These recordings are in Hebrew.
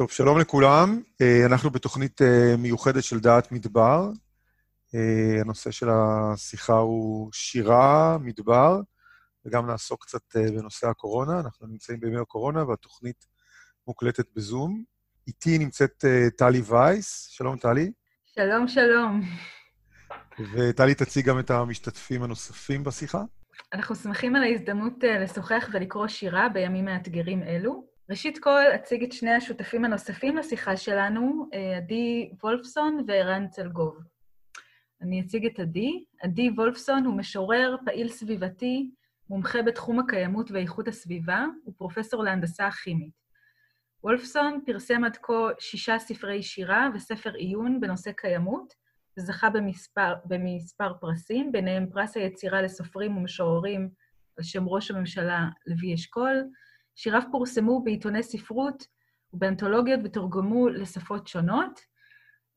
טוב, שלום לכולם. אה, אנחנו בתוכנית אה, מיוחדת של דעת מדבר. אה, הנושא של השיחה הוא שירה, מדבר, וגם נעסוק קצת בנושא הקורונה. אנחנו נמצאים בימי הקורונה והתוכנית מוקלטת בזום. איתי נמצאת טלי וייס. שלום, טלי. שלום, שלום. וטלי תציג גם את המשתתפים הנוספים בשיחה. אנחנו שמחים על ההזדמנות לשוחח ולקרוא שירה בימים מאתגרים אלו. ראשית כל, אציג את שני השותפים הנוספים לשיחה שלנו, אה, עדי וולפסון וערן צלגוב. אני אציג את עדי. עדי וולפסון הוא משורר, פעיל סביבתי, מומחה בתחום הקיימות ואיכות הסביבה, ופרופסור להנדסה כימית. וולפסון פרסם עד כה שישה ספרי שירה וספר עיון בנושא קיימות, וזכה במספר, במספר פרסים, ביניהם פרס היצירה לסופרים ומשוררים על שם ראש הממשלה לוי אשכול, שיריו פורסמו בעיתוני ספרות ובאנתולוגיות ותורגמו לשפות שונות.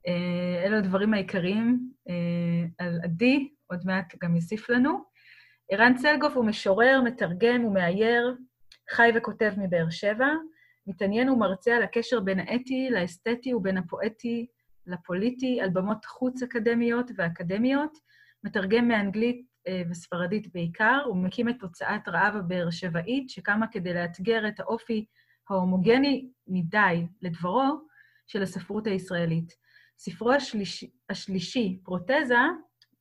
אה, אלו הדברים העיקריים אה, על עדי, עוד מעט גם יוסיף לנו. ערן צלגוף הוא משורר, מתרגם ומאייר, חי וכותב מבאר שבע, מתעניין ומרצה על הקשר בין האתי לאסתטי ובין הפואטי לפוליטי, על במות חוץ אקדמיות ואקדמיות, מתרגם מאנגלית וספרדית בעיקר, הוא מקים את הוצאת רעב הבאר שבעית, שקמה כדי לאתגר את האופי ההומוגני מדי, לדברו, של הספרות הישראלית. ספרו השליש, השלישי, פרוטזה,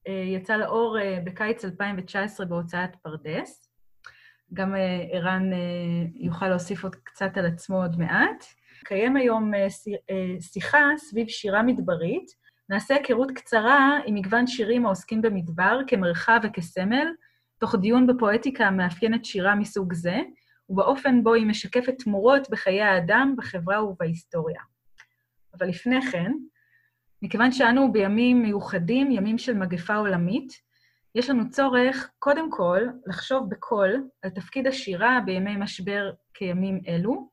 אה, יצא לאור אה, בקיץ 2019 בהוצאת פרדס. גם ערן יוכל להוסיף עוד קצת על עצמו עוד מעט. קיים היום שיחה סביב שירה מדברית, נעשה היכרות קצרה עם מגוון שירים העוסקים במדבר כמרחב וכסמל, תוך דיון בפואטיקה המאפיינת שירה מסוג זה, ובאופן בו היא משקפת תמורות בחיי האדם, בחברה ובהיסטוריה. אבל לפני כן, מכיוון שאנו בימים מיוחדים, ימים של מגפה עולמית, יש לנו צורך, קודם כל, לחשוב בקול על תפקיד השירה בימי משבר כימים אלו,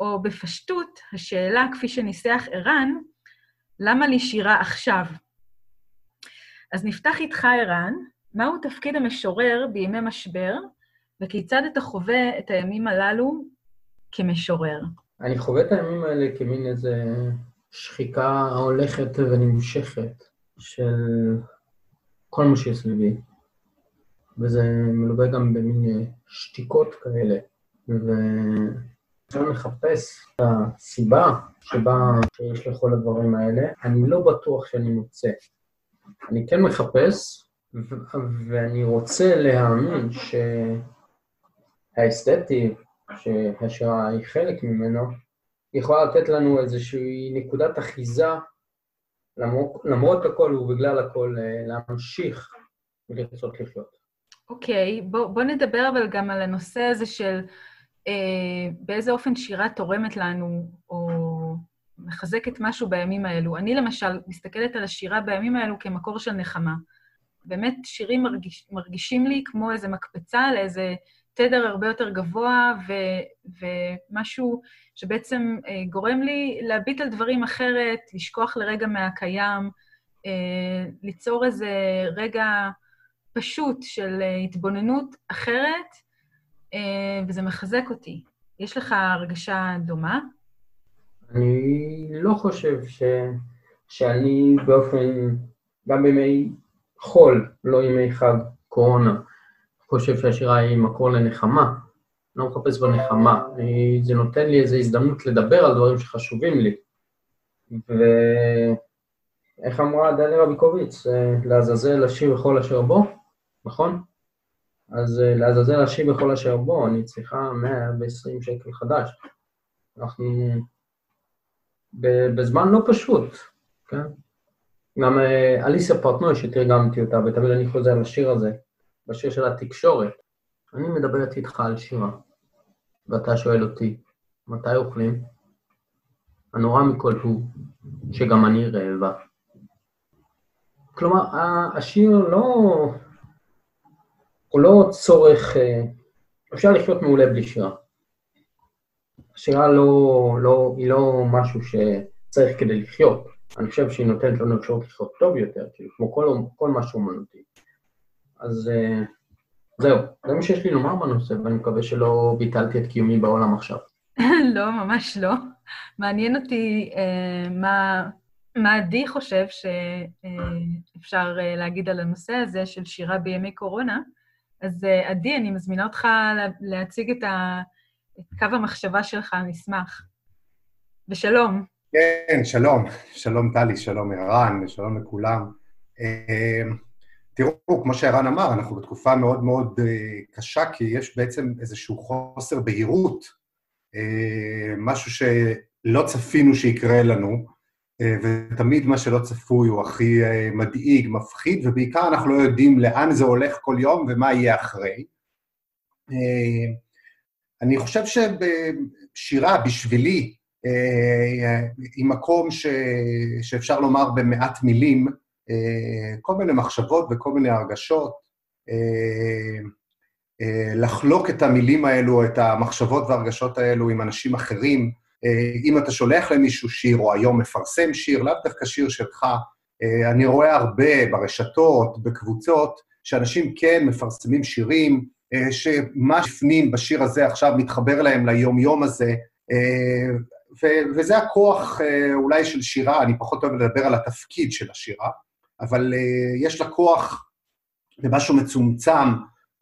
או בפשטות, השאלה, כפי שניסח ערן, למה לי שירה עכשיו? אז נפתח איתך, ערן, מהו תפקיד המשורר בימי משבר, וכיצד אתה חווה את הימים הללו כמשורר? אני חווה את הימים האלה כמין איזה שחיקה הולכת ונמשכת של כל מה שיש סביבי, וזה מלווה גם במין שתיקות כאלה, ו... אפשר לחפש את הסיבה שבה יש לכל הדברים האלה, אני לא בטוח שאני מוצא. אני כן מחפש, ואני רוצה להאמין שהאסתטי, שהשירה היא חלק ממנו, יכולה לתת לנו איזושהי נקודת אחיזה, למרות, הכל ובגלל הכל, אה, להמשיך ולרצות לחיות. אוקיי, okay, בוא, בוא נדבר אבל גם על הנושא הזה של באיזה אופן שירה תורמת לנו, או מחזקת משהו בימים האלו. אני למשל מסתכלת על השירה בימים האלו כמקור של נחמה. באמת, שירים מרגיש, מרגישים לי כמו איזו מקפצה לאיזה תדר הרבה יותר גבוה, ו, ומשהו שבעצם אה, גורם לי להביט על דברים אחרת, לשכוח לרגע מהקיים, אה, ליצור איזה רגע פשוט של אה, התבוננות אחרת, אה, וזה מחזק אותי. יש לך הרגשה דומה? אני לא חושב ש... שאני באופן, גם בימי חול, לא ימי חג קורונה, חושב שהשירה היא מקור לנחמה. אני לא מחפש בנחמה. אני, זה נותן לי איזו הזדמנות לדבר על דברים שחשובים לי. ואיך אמרה דליה רביקוביץ, אה, לעזאזל השיר וכל אשר בו, נכון? אז אה, לעזאזל השם בכל אשר בו, אני צריכה 120 שקל חדש. אנחנו בזמן לא פשוט, כן? גם אה, אליסה פרטנוי שתרגמתי אותה, ותמיד אני חוזר לשיר הזה, בשיר של התקשורת. אני מדברת איתך על שירה, ואתה שואל אותי, מתי אוכלים? הנורא מכל הוא שגם אני רעבה. כלומר, השיר לא... הוא לא צורך, אה, אפשר לחיות מעולה בלי שירה. השירה לא, לא, היא לא משהו שצריך כדי לחיות. אני חושב שהיא נותנת לנו אפשרות לחיות טוב יותר, כאילו, כמו כל, כל משהו אומנותי. אז אה, זהו, זה מה שיש לי לומר בנושא, ואני מקווה שלא ביטלתי את קיומי בעולם עכשיו. לא, ממש לא. מעניין אותי אה, מה, מה עדי חושב שאפשר אה, להגיד על הנושא הזה של שירה בימי קורונה. אז אה, עדי, אני מזמינה אותך להציג את, ה, את קו המחשבה שלך, נשמח. ושלום. כן, שלום. שלום טלי, שלום ערן, ושלום לכולם. אה, תראו, כמו שערן אמר, אנחנו בתקופה מאוד מאוד אה, קשה, כי יש בעצם איזשהו חוסר בהירות, משהו שלא צפינו שיקרה לנו, ותמיד מה שלא צפוי הוא הכי מדאיג, מפחיד, ובעיקר אנחנו לא יודעים לאן זה הולך כל יום ומה יהיה אחרי. אני חושב שבשירה, בשבילי, היא מקום ש... שאפשר לומר במעט מילים, אה, כל מיני מחשבות וכל מיני הרגשות, אה, אה, לחלוק את המילים האלו, את המחשבות והרגשות האלו עם אנשים אחרים. אם אתה שולח למישהו שיר, או היום מפרסם שיר, לאו דווקא שיר שלך, אני רואה הרבה ברשתות, בקבוצות, שאנשים כן מפרסמים שירים, שמה שפנים בשיר הזה עכשיו מתחבר להם ליום-יום הזה, ו- וזה הכוח אולי של שירה, אני פחות אוהב לדבר על התפקיד של השירה, אבל יש לה כוח במשהו מצומצם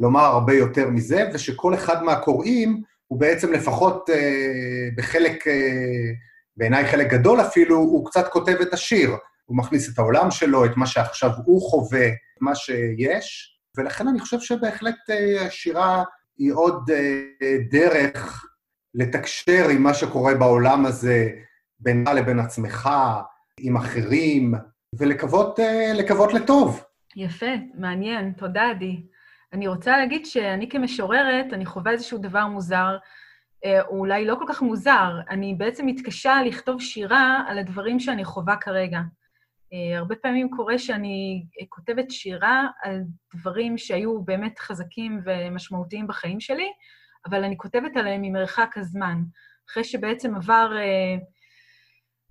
לומר הרבה יותר מזה, ושכל אחד מהקוראים הוא בעצם לפחות uh, בחלק, uh, בעיניי חלק גדול אפילו, הוא קצת כותב את השיר. הוא מכניס את העולם שלו, את מה שעכשיו הוא חווה, את מה שיש, ולכן אני חושב שבהחלט השירה היא עוד דרך לתקשר עם מה שקורה בעולם הזה, בינך לבין עצמך, עם אחרים, ולקוות לטוב. יפה, מעניין, תודה, עדי. אני רוצה להגיד שאני כמשוררת, אני חווה איזשהו דבר מוזר, אה, או אולי לא כל כך מוזר, אני בעצם מתקשה לכתוב שירה על הדברים שאני חווה כרגע. אה, הרבה פעמים קורה שאני כותבת שירה על דברים שהיו באמת חזקים ומשמעותיים בחיים שלי, אבל אני כותבת עליהם ממרחק הזמן. אחרי שבעצם עבר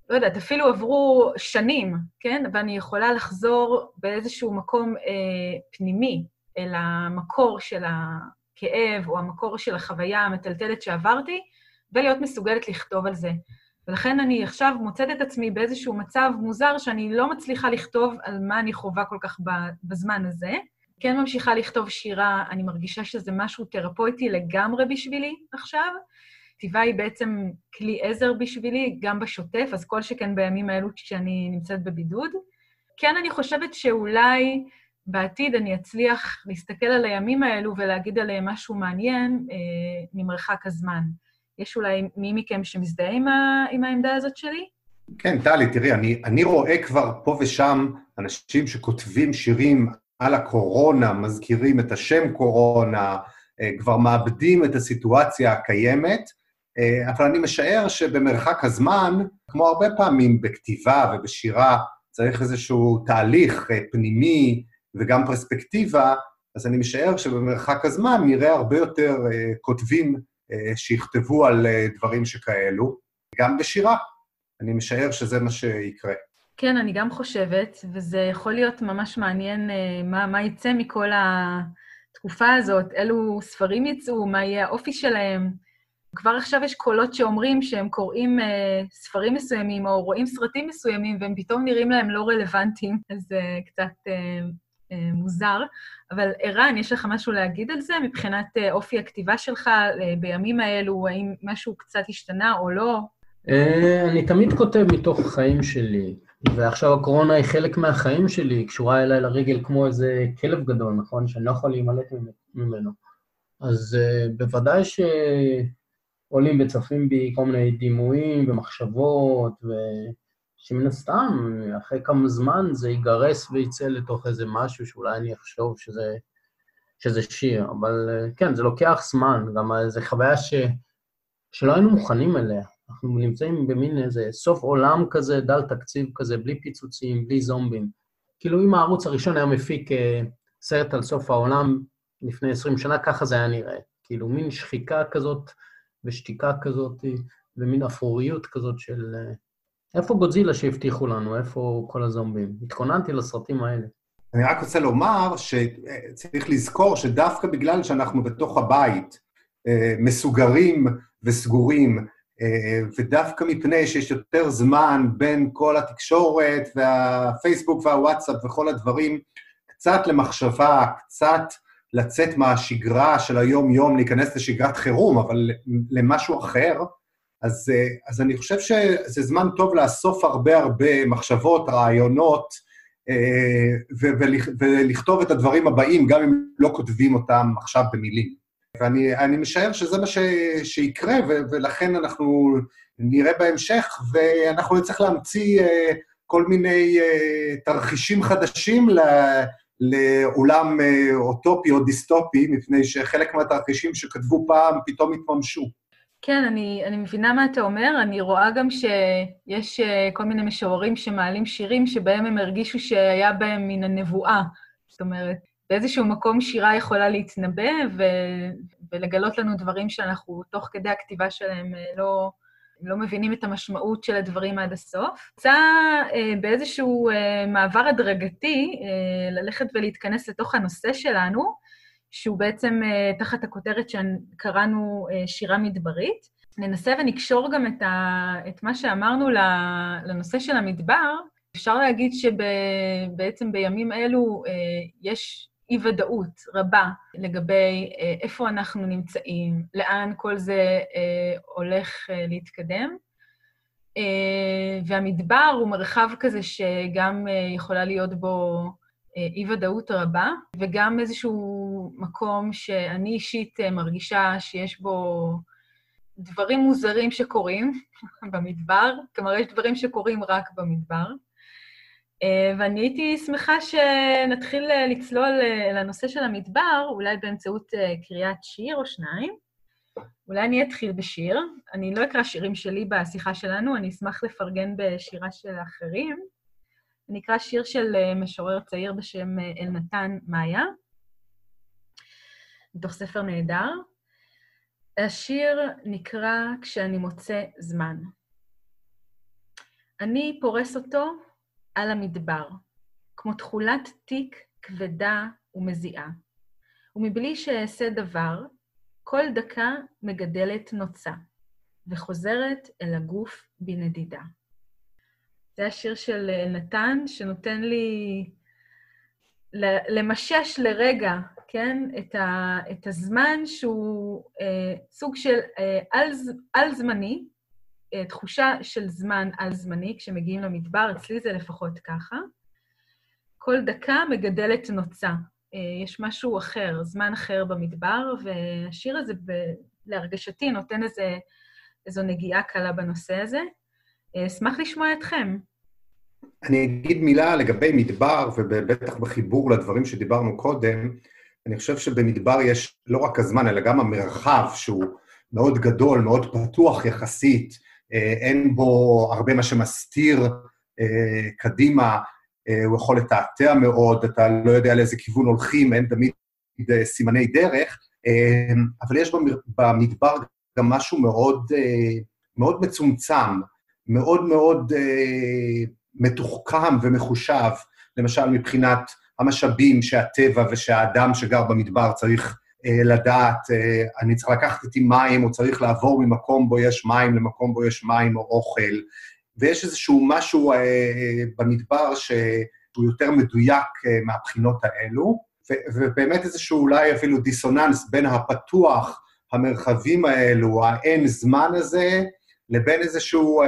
לא יודעת, אפילו עברו שנים, כן? ואני יכולה לחזור באיזשהו מקום אה, פנימי אל המקור של הכאב או המקור של החוויה המטלטלת שעברתי, ולהיות מסוגלת לכתוב על זה. ולכן אני עכשיו מוצאת את עצמי באיזשהו מצב מוזר שאני לא מצליחה לכתוב על מה אני חווה כל כך בזמן הזה. כן ממשיכה לכתוב שירה, אני מרגישה שזה משהו תרפויטי לגמרי בשבילי עכשיו, כתיבה היא בעצם כלי עזר בשבילי, גם בשוטף, אז כל שכן בימים האלו כשאני נמצאת בבידוד. כן, אני חושבת שאולי בעתיד אני אצליח להסתכל על הימים האלו ולהגיד עליהם משהו מעניין אה, ממרחק הזמן. יש אולי מי מכם שמזדהה עם, ה, עם העמדה הזאת שלי? כן, טלי, תראי, אני, אני רואה כבר פה ושם אנשים שכותבים שירים על הקורונה, מזכירים את השם קורונה, אה, כבר מאבדים את הסיטואציה הקיימת, אה, אבל אני משער שבמרחק הזמן, כמו הרבה פעמים בכתיבה ובשירה, צריך איזשהו תהליך אה, פנימי וגם פרספקטיבה, אז אני משער שבמרחק הזמן נראה הרבה יותר אה, כותבים שיכתבו על דברים שכאלו, גם בשירה. אני משער שזה מה שיקרה. כן, אני גם חושבת, וזה יכול להיות ממש מעניין מה, מה יצא מכל התקופה הזאת, אילו ספרים יצאו, מה יהיה האופי שלהם. כבר עכשיו יש קולות שאומרים שהם קוראים אה, ספרים מסוימים או רואים סרטים מסוימים והם פתאום נראים להם לא רלוונטיים, אז זה אה, קצת אה, אה, מוזר. אבל ערן, יש לך משהו להגיד על זה מבחינת אה, אופי הכתיבה שלך אה, בימים האלו, האם משהו קצת השתנה או לא? אה, אני תמיד כותב מתוך החיים שלי, ועכשיו הקורונה היא חלק מהחיים שלי, היא קשורה אליי לרגל כמו איזה כלב גדול, נכון? שאני לא יכול להימלט ממנו. אז uh, בוודאי ש... עולים וצפים בי כל מיני דימויים ומחשבות, ושמן הסתם, אחרי כמה זמן זה ייגרס וייצא לתוך איזה משהו שאולי אני אחשוב שזה, שזה שיר, אבל כן, זה לוקח זמן, גם זו חוויה ש, שלא היינו מוכנים אליה. אנחנו נמצאים במין איזה סוף עולם כזה, דל תקציב כזה, בלי פיצוצים, בלי זומבים. כאילו אם הערוץ הראשון היה מפיק אה, סרט על סוף העולם לפני 20 שנה, ככה זה היה נראה. כאילו מין שחיקה כזאת, ושתיקה כזאת, ומין אפוריות כזאת של... אה, איפה גודזילה שהבטיחו לנו? איפה כל הזומבים? התכוננתי לסרטים האלה. אני רק רוצה לומר שצריך לזכור שדווקא בגלל שאנחנו בתוך הבית, אה, מסוגרים וסגורים, ודווקא מפני שיש יותר זמן בין כל התקשורת והפייסבוק והוואטסאפ וכל הדברים, קצת למחשבה, קצת לצאת מהשגרה של היום-יום, להיכנס לשגרת חירום, אבל למשהו אחר, אז, אז אני חושב שזה זמן טוב לאסוף הרבה הרבה מחשבות, רעיונות, ולכתוב את הדברים הבאים, גם אם לא כותבים אותם עכשיו במילים. ואני משער שזה מה ש, שיקרה, ו, ולכן אנחנו נראה בהמשך, ואנחנו נצטרך להמציא uh, כל מיני uh, תרחישים חדשים ל, uh, אוטופי או דיסטופי, מפני שחלק מהתרחישים שכתבו פעם פתאום התממשו. כן, אני, אני מבינה מה אתה אומר. אני רואה גם שיש כל מיני משוררים שמעלים שירים שבהם הם הרגישו שהיה בהם מן הנבואה. זאת אומרת, באיזשהו מקום שירה יכולה להתנבא ו... ולגלות לנו דברים שאנחנו, תוך כדי הכתיבה שלהם, אה, לא, לא מבינים את המשמעות של הדברים עד הסוף. רוצה אה, באיזשהו אה, מעבר הדרגתי אה, ללכת ולהתכנס לתוך הנושא שלנו, שהוא בעצם אה, תחת הכותרת שקראנו אה, שירה מדברית. ננסה ונקשור גם את, ה, את מה שאמרנו לנושא של המדבר. אפשר להגיד שבעצם בימים אלו אה, יש אי-ודאות רבה לגבי איפה אנחנו נמצאים, לאן כל זה הולך להתקדם. והמדבר הוא מרחב כזה שגם יכולה להיות בו אי-ודאות רבה, וגם איזשהו מקום שאני אישית מרגישה שיש בו דברים מוזרים שקורים במדבר, כלומר, יש דברים שקורים רק במדבר. אה, ואני הייתי שמחה שנתחיל אה, לצלול אה, לנושא של המדבר, אולי באמצעות קריאת שיר או שניים. אולי אני אתחיל בשיר. אני לא אקרא שירים שלי בשיחה שלנו, אני אשמח לפרגן בשירה של אחרים. אני אקרא שיר של משורר צעיר בשם אלנתן מאיה, מתוך ספר נהדר. השיר נקרא "כשאני מוצא זמן". אני פורס אותו על המדבר, כמו תכולת תיק כבדה ומזיעה. ומבלי שאעשה דבר, כל דקה מגדלת נוצה, וחוזרת אל הגוף בנדידה. זה השיר של נתן, שנותן לי למשש לרגע, כן, את, ה, את הזמן שהוא אה, סוג של אה, על-זמני, אה, תחושה של זמן על-זמני כשמגיעים למדבר, אצלי זה לפחות ככה. כל דקה מגדלת נוצה. אה, יש משהו אחר, זמן אחר במדבר, והשיר הזה, ב- להרגשתי, נותן איזה, איזו נגיעה קלה בנושא הזה. אה, אשמח לשמוע אתכם. אני אגיד מילה לגבי מדבר, ובטח בחיבור לדברים שדיברנו קודם. אני חושב שבמדבר יש לא רק הזמן, אלא גם המרחב, שהוא מאוד גדול, מאוד פתוח יחסית, אה, אין בו הרבה מה שמסתיר אה, קדימה, הוא יכול לתעתע מאוד, אתה לא יודע לאיזה כיוון הולכים, אין תמיד סימני דרך, אבל יש במדבר גם משהו מאוד, מאוד מצומצם, מאוד מאוד מתוחכם ומחושב, למשל מבחינת המשאבים שהטבע ושהאדם שגר במדבר צריך אה, לדעת, אה, אני צריך לקחת איתי מים, או צריך לעבור ממקום בו יש מים למקום בו יש מים או אוכל, ויש איזשהו משהו אה, במדבר שהוא יותר מדויק מהבחינות האלו, ובאמת איזשהו אולי אפילו דיסוננס בין הפתוח, המרחבים האלו, האין זמן הזה, לבין איזשהו אה,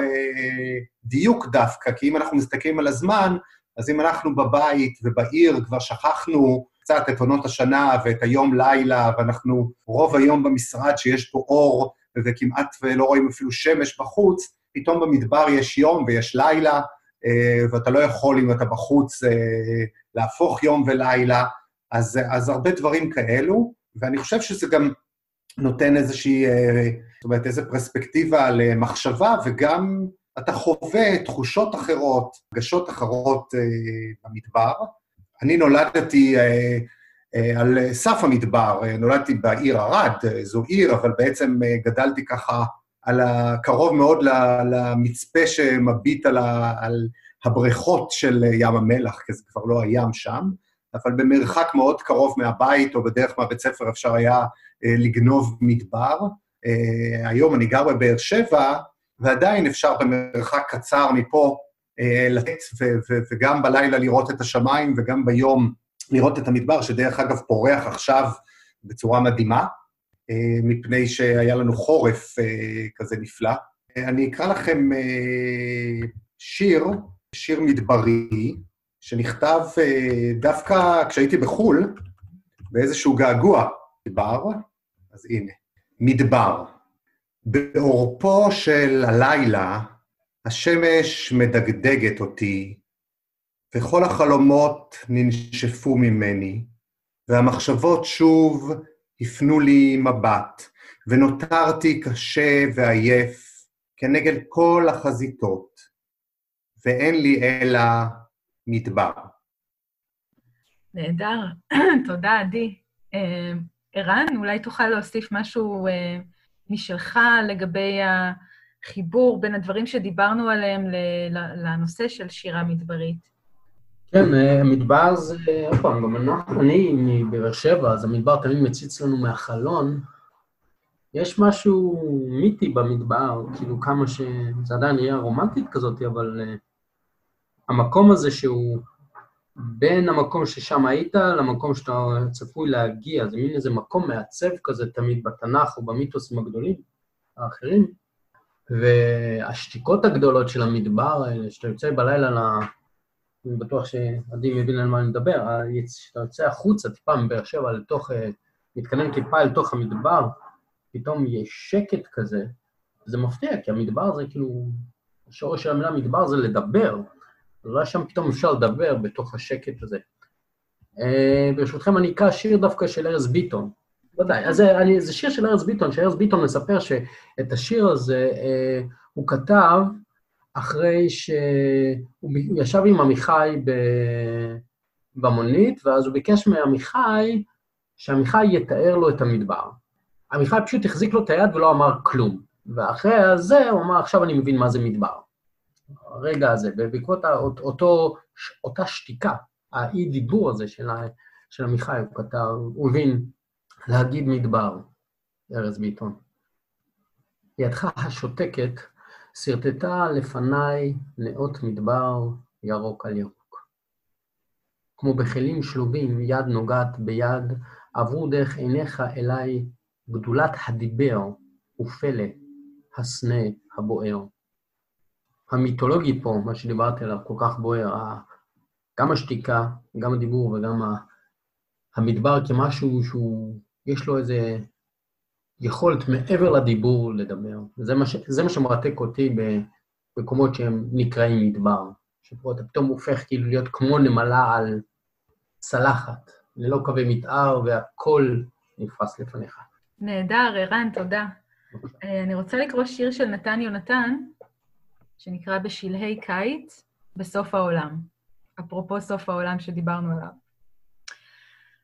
דיוק דווקא, כי אם אנחנו מסתכלים על הזמן, אז אם אנחנו בבית ובעיר כבר שכחנו קצת את עונות השנה ואת היום-לילה, ואנחנו רוב היום במשרד שיש פה אור, וכמעט ולא רואים אפילו שמש בחוץ, פתאום במדבר יש יום ויש לילה, אה, ואתה לא יכול, אם אתה בחוץ, אה, להפוך יום ולילה. אז, אז הרבה דברים כאלו, ואני חושב שזה גם נותן איזושהי, אה, זאת אומרת, איזו פרספקטיבה למחשבה, וגם אתה חווה תחושות אחרות, רגשות אחרות במדבר. אני נולדתי אה, אה, על סף המדבר, אה, נולדתי בעיר ערד, אה, זו עיר, אבל בעצם אה, גדלתי ככה על הקרוב מאוד למצפה שמביט על, ה, על הבריכות של ים המלח, כי זה כבר לא הים שם, אבל במרחק מאוד קרוב מהבית או בדרך מהבית ספר אפשר היה אה, לגנוב מדבר. אה, היום אני גר בבאר שבע, ועדיין אפשר במרחק קצר מפה אה, לתת, וגם בלילה לראות את השמיים, וגם ביום לראות את המדבר, שדרך אגב פורח עכשיו בצורה מדהימה, מפני שהיה לנו חורף כזה נפלא. אני אקרא לכם שיר, שיר מדברי, שנכתב דווקא כשהייתי בחו"ל, באיזשהו געגוע מדבר, אז הנה. מדבר. בעורפו של הלילה, השמש מדגדגת אותי, וכל החלומות ננשפו ממני, והמחשבות שוב הפנו לי מבט, ונותרתי קשה ועייף כנגד כל החזיתות, ואין לי אלא מדבר. נהדר, תודה, עדי. אה, ערן, אולי תוכל להוסיף משהו אה, משלך לגבי החיבור בין הדברים שדיברנו עליהם לנושא של שירה מדברית. כן, אה, מדבר זה, עוד פעם, גם אני מבאר שבע, אז המדבר תמיד מציץ לנו מהחלון. יש משהו מיתי במדבר, כאילו כמה ש... זה עדיין נראה רומנטית כזאת, אבל המקום הזה שהוא בין המקום ששם היית למקום שאתה צפוי להגיע, זה מין איזה מקום מעצב כזה תמיד בתנ"ך או במיתוסים הגדולים האחרים. והשתיקות הגדולות של המדבר האלה, שאתה יוצא בלילה ל... אני בטוח שעדי מבין על מה אני מדבר, כשאתה יוצא החוצה טיפה מבאר שבע לתוך, אה, מתקדם טיפה אל תוך המדבר, פתאום יש שקט כזה, זה מפתיע, כי המדבר זה כאילו, השורש של המילה מדבר זה לדבר, אולי שם פתאום אפשר לדבר בתוך השקט הזה. Uh, ברשותכם, אני אקרא שיר דווקא של ארז ביטון. ודאי, אז זה, אני, זה שיר של ארז ביטון, שארז ביטון מספר שאת השיר הזה uh, הוא כתב אחרי שהוא ישב עם עמיחי ב... במונית, ואז הוא ביקש מעמיחי שעמיחי יתאר לו את המדבר. עמיחי פשוט החזיק לו את היד ולא אמר כלום. ואחרי זה הוא אמר, עכשיו אני מבין מה זה מדבר. הרגע הזה, ובעקבות אותו, אותה שתיקה, האי-דיבור הזה של, של עמיחי, הוא כתב, הוא הבין להגיד מדבר, ארז ביטון. ידך השותקת שרטטה לפניי נאות מדבר ירוק על ירוק. כמו בכלים שלובים, יד נוגעת ביד, עברו דרך עיניך אליי גדולת הדיבר ופלא הסנה הבוער. המיתולוגי פה, מה שדיברתי עליו, כל כך בוער, גם השתיקה, גם הדיבור וגם המדבר כמשהו שהוא, יש לו איזה יכולת מעבר לדיבור לדבר. זה מה, ש, זה מה שמרתק אותי במקומות שהם נקראים מדבר. שפה אתה פתאום הופך כאילו להיות כמו נמלה על צלחת, ללא קווי מתאר, והכל נפרס לפניך. נהדר, ערן, תודה. אה, אני רוצה לקרוא שיר של נתן יונתן, שנקרא בשלהי קיץ בסוף העולם. אפרופו סוף העולם שדיברנו עליו.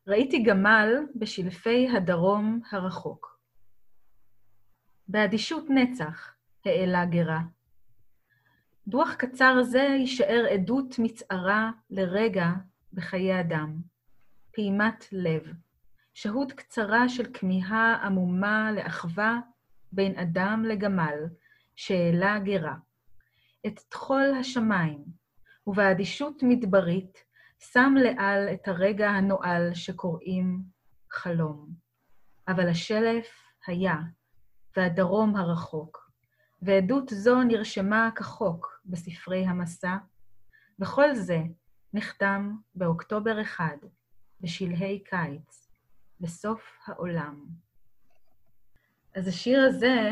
ראיתי גמל בשלפי הדרום הרחוק. באדישות נצח העלה גרה. דוח קצר זה יישאר עדות מצערה לרגע בחיי אדם, פעימת לב, שהות קצרה של כמיהה עמומה לאחווה בין אדם לגמל, שהעלה גרה. את טחול השמיים, ובאדישות מדברית שם לאל את הרגע הנואל שקוראים חלום. אבל השלף היה, והדרום הרחוק, ועדות זו נרשמה כחוק בספרי המסע, וכל זה נחתם באוקטובר אחד, בשלהי קיץ, בסוף העולם. אז השיר הזה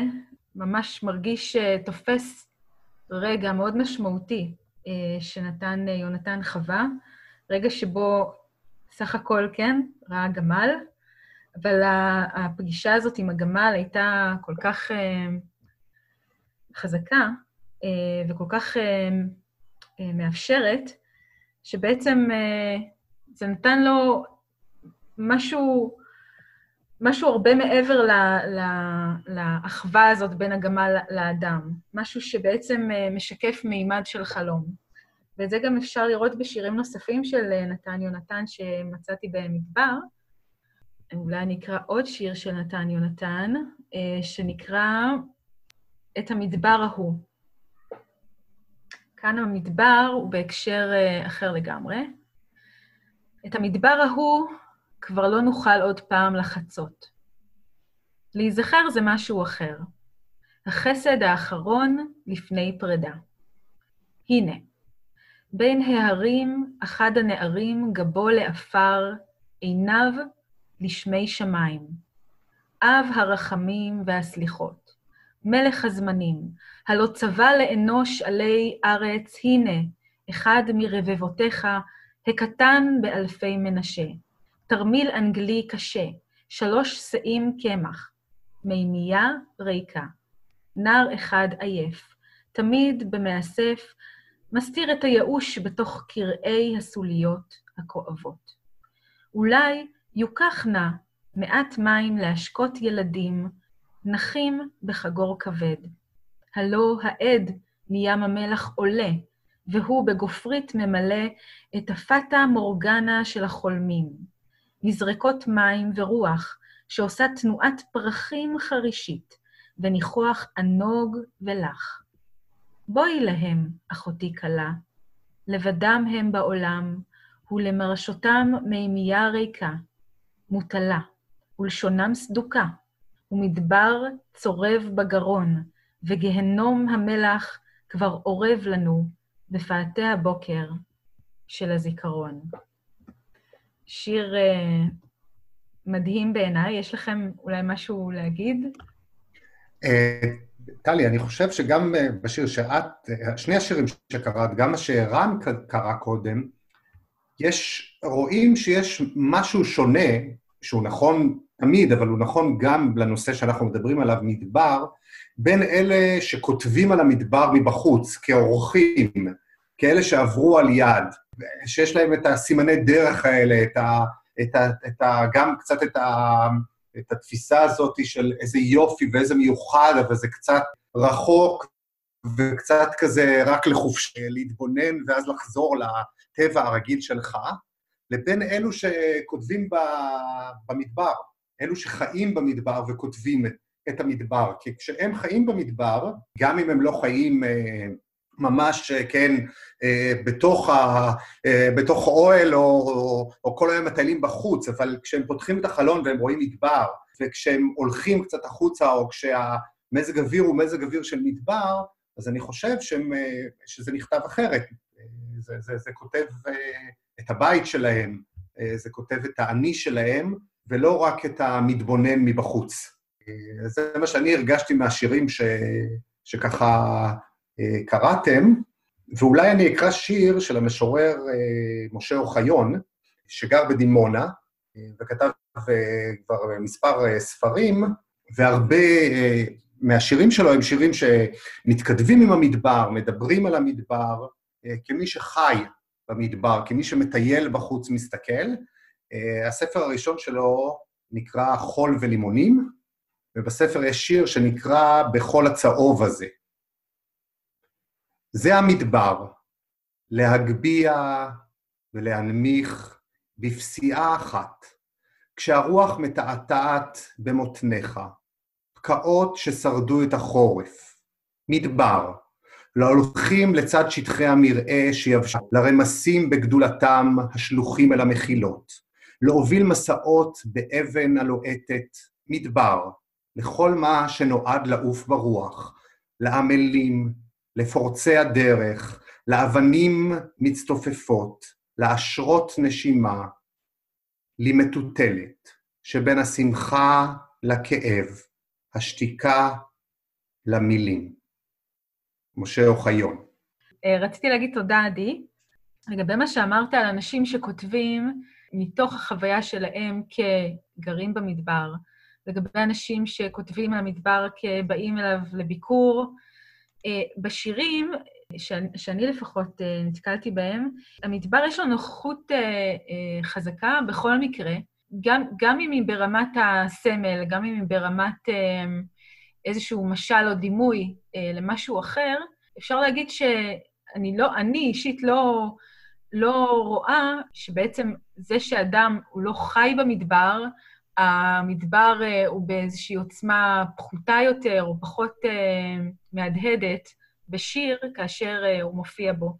ממש מרגיש אה, תופס רגע מאוד משמעותי אה, שנתן אה, יונתן חווה, רגע שבו סך הכל, כן, ראה גמל, אבל הפגישה הזאת עם הגמל הייתה כל כך אה, חזקה וכל כך מאפשרת, שבעצם זה נתן לו משהו משהו הרבה מעבר לאחווה הזאת בין הגמל לאדם, משהו שבעצם אה, משקף מימד של חלום. ואת זה גם אפשר לראות בשירים נוספים של אה, נתן יונתן שמצאתי במדבר. אולי אני אקרא עוד שיר של נתן יונתן, אה, שנקרא את המדבר ההוא. כאן המדבר הוא בהקשר אחר לגמרי. את המדבר ההוא כבר לא נוכל עוד פעם לחצות. להיזכר זה משהו אחר. החסד האחרון לפני פרידה. הנה, בין ההרים אחד הנערים גבו לעפר, עיניו לשמי שמיים. אב הרחמים והסליחות, מלך הזמנים, הלא צבא לאנוש עלי ארץ, הנה, אחד מרבבותיך, הקטן באלפי מנשה. תרמיל אנגלי קשה, שלוש שאים קמח, מימייה ריקה. נער אחד עייף, תמיד במאסף, מסתיר את הייאוש בתוך קרעי הסוליות הכואבות. אולי יוקח נא מעט מים להשקות ילדים, נחים בחגור כבד. הלא העד מים המלח עולה, והוא בגופרית ממלא את הפטה מורגנה של החולמים. מזרקות מים ורוח, שעושה תנועת פרחים חרישית, וניחוח ענוג ולח. בואי להם, אחותי כלה, לבדם הם בעולם, ולמרשותם מימייה ריקה, מוטלה, ולשונם סדוקה, ומדבר צורב בגרון, וגהנום המלח כבר אורב לנו בפאתי הבוקר של הזיכרון. שיר uh, מדהים בעיניי, יש לכם אולי משהו להגיד? Uh, טלי, אני חושב שגם uh, בשיר שאת, uh, שני השירים שקראת, גם מה שערן קרא קודם, יש, רואים שיש משהו שונה, שהוא נכון תמיד, אבל הוא נכון גם לנושא שאנחנו מדברים עליו, מדבר, בין אלה שכותבים על המדבר מבחוץ, כאורחים, כאלה שעברו על יד, שיש להם את הסימני דרך האלה, את ה, את ה, את ה, גם קצת את, ה, את התפיסה הזאת של איזה יופי ואיזה מיוחד, אבל זה קצת רחוק וקצת כזה רק לחופש, להתבונן ואז לחזור לטבע הרגיל שלך, לבין אלו שכותבים במדבר, אלו שחיים במדבר וכותבים את המדבר. כי כשהם חיים במדבר, גם אם הם לא חיים אה, ממש, כן, אה, בתוך, ה, אה, בתוך אוהל או, או, או כל היום מטיילים בחוץ, אבל כשהם פותחים את החלון והם רואים מדבר, וכשהם הולכים קצת החוצה, או כשהמזג אוויר הוא מזג אוויר של מדבר, אז אני חושב שהם, שזה נכתב אחרת. זה, זה, זה כותב את הבית שלהם, זה כותב את האני שלהם, ולא רק את המתבונן מבחוץ. זה מה שאני הרגשתי מהשירים ש... שככה אה, קראתם, ואולי אני אקרא שיר של המשורר אה, משה אוחיון, שגר בדימונה, אה, וכתב כבר מספר ספרים, והרבה מהשירים שלו הם שירים שמתכתבים עם המדבר, מדברים על המדבר, כמי שחי במדבר, כמי שמטייל בחוץ, מסתכל. הספר הראשון שלו נקרא חול ולימונים, ובספר יש שיר שנקרא בכל הצהוב הזה. זה המדבר, להגביה ולהנמיך בפסיעה אחת, כשהרוח מתעתעת במותניך, פקעות ששרדו את החורף, מדבר, להולכים לצד שטחי המרעה שיבשו, לרמסים בגדולתם השלוחים אל המחילות, להוביל מסעות באבן הלוהטת, מדבר, לכל מה שנועד לעוף ברוח, לעמלים, לפורצי הדרך, לאבנים מצטופפות, לאשרות נשימה, למטוטלת, שבין השמחה לכאב, השתיקה למילים. משה אוחיון. אה, רציתי להגיד תודה, עדי. לגבי מה שאמרת על אנשים שכותבים מתוך החוויה שלהם כגרים במדבר, לגבי אנשים שכותבים על המדבר כבאים אליו לביקור, בשירים, שאני לפחות אה, נתקלתי בהם, המדבר יש לו נוחות אה, חזקה בכל מקרה, גם, גם אם היא ברמת הסמל, גם אם היא ברמת איזשהו משל או דימוי למשהו אחר, אפשר להגיד שאני לא, אני אישית לא, לא רואה שבעצם זה שאדם הוא לא חי במדבר, המדבר אה, הוא באיזושהי עוצמה פחותה יותר או פחות אה, מהדהדת בשיר כאשר אה, הוא מופיע בו.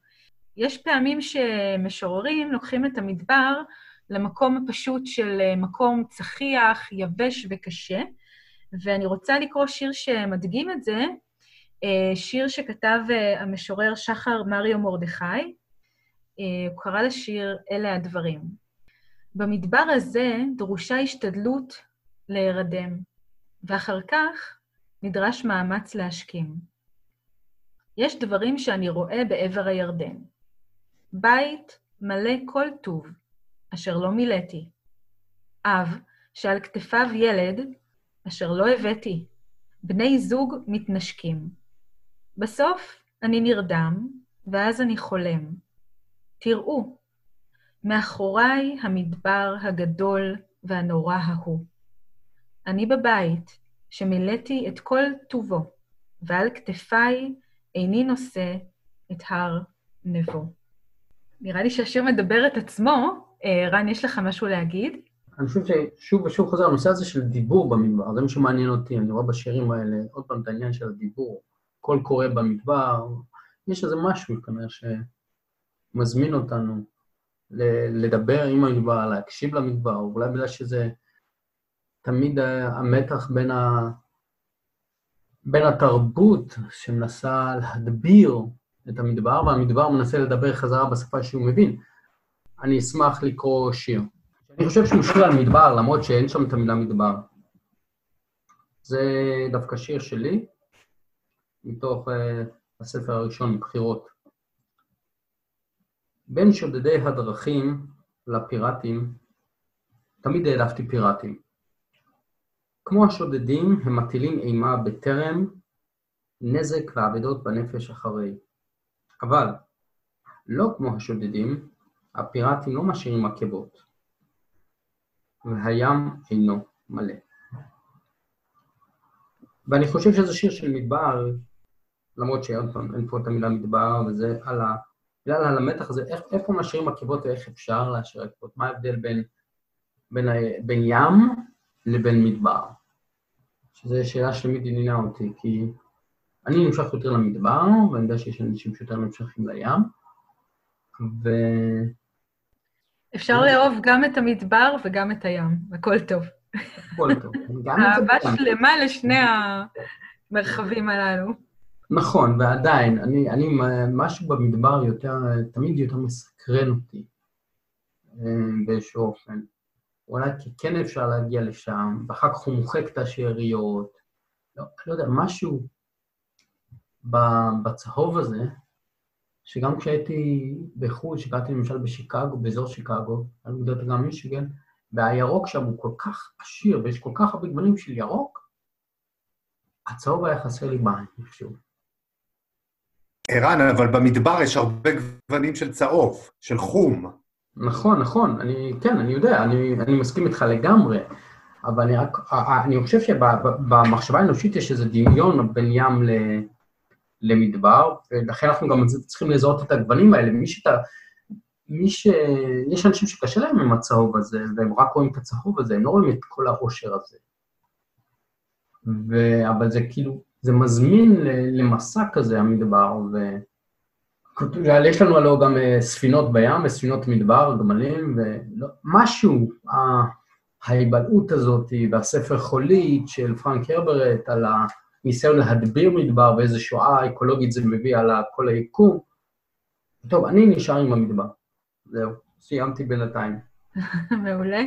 יש פעמים שמשוררים לוקחים את המדבר למקום הפשוט של מקום צחיח, יבש וקשה, ואני רוצה לקרוא שיר שמדגים את זה, שיר שכתב המשורר שחר מריו מרדכי. הוא קרא לשיר "אלה הדברים". במדבר הזה דרושה השתדלות להירדם, ואחר כך נדרש מאמץ להשכים. יש דברים שאני רואה בעבר הירדן. בית מלא כל טוב, אשר לא מילאתי. אב, שעל כתפיו ילד, אשר לא הבאתי. בני זוג מתנשקים. בסוף אני נרדם, ואז אני חולם. תראו, מאחוריי המדבר הגדול והנורא ההוא. אני בבית, שמילאתי את כל טובו, ועל כתפיי איני נושא את הר נבו. נראה לי שהשיר מדבר את עצמו. אה, רן, יש לך משהו להגיד? אני חושב ששוב ושוב חוזר הנושא הזה של דיבור במדבר, זה מה שמעניין אותי, אני רואה בשירים האלה, עוד פעם, את העניין של הדיבור. קול קורא במדבר, יש איזה משהו כנראה שמזמין אותנו לדבר עם המדבר, להקשיב למדבר, אולי בגלל שזה תמיד המתח בין, ה... בין התרבות שמנסה להדביר את המדבר, והמדבר מנסה לדבר חזרה בשפה שהוא מבין. אני אשמח לקרוא שיר. אני חושב שהוא שיר על מדבר, למרות שאין שם את המילה מדבר. זה דווקא שיר שלי, מתוך uh, הספר הראשון, בחירות. בין שודדי הדרכים לפיראטים, תמיד העדפתי פיראטים. כמו השודדים, הם מטילים אימה בטרם, נזק ואבדות בנפש אחרי. אבל, לא כמו השודדים, הפיראטים לא משאירים עקבות, והים אינו מלא. ואני חושב שזה שיר של מדבר, למרות שעוד פעם, אין פה את המילה מדבר, וזה על ה... בגלל על המתח הזה, איך, איפה משאירים עקבות ואיך אפשר להשאיר עקבות? מה ההבדל בין, בין, בין ים לבין מדבר? שזו שאלה שתמיד עניינה אותי, כי אני נמשך יותר למדבר, ואני יודע שיש אנשים שיותר נמשכים לים, ו... אפשר לאהוב גם את המדבר וגם את הים, הכל טוב. הכל טוב. אהבה שלמה לשני המרחבים הללו. נכון, ועדיין, אני, אני, משהו במדבר יותר, תמיד יותר מסקרן אותי אה, באיזשהו אופן. אולי כי כן אפשר להגיע לשם, ואחר כך הוא מוחק את השאריות. לא, לא יודע, משהו בצהוב הזה, שגם כשהייתי בחו"ל, שקראתי למשל בשיקגו, באזור שיקגו, אני יודע גם מישיגן, והירוק שם הוא כל כך עשיר, ויש כל כך הרבה גוונים של ירוק, הצהוב היה חסר לי בעין, איכשהו. ערן, אבל במדבר יש הרבה גוונים של צהוב, של חום. נכון, נכון, אני, כן, אני יודע, אני, אני מסכים איתך לגמרי, אבל אני רק, אני חושב שבמחשבה האנושית יש איזה דמיון בין ים ל, למדבר, ולכן אנחנו גם צריכים לזהות את הגוונים האלה. מי שאתה, מי ש... יש אנשים שקשה להם עם הצהוב הזה, והם רק רואים את הצהוב הזה, הם לא רואים את כל העושר הזה. ו... אבל זה כאילו, זה מזמין למסע כזה, המדבר, ו... יש לנו הלוא גם אה, ספינות בים, וספינות מדבר, גמלים, ומשהו, ההיבלעות הזאת והספר חולית של פרנק הרברט על הניסיון להדביר מדבר ואיזו שואה אקולוגית זה מביא על כל היקום. טוב, אני נשאר עם המדבר. זהו, סיימתי בינתיים. מעולה.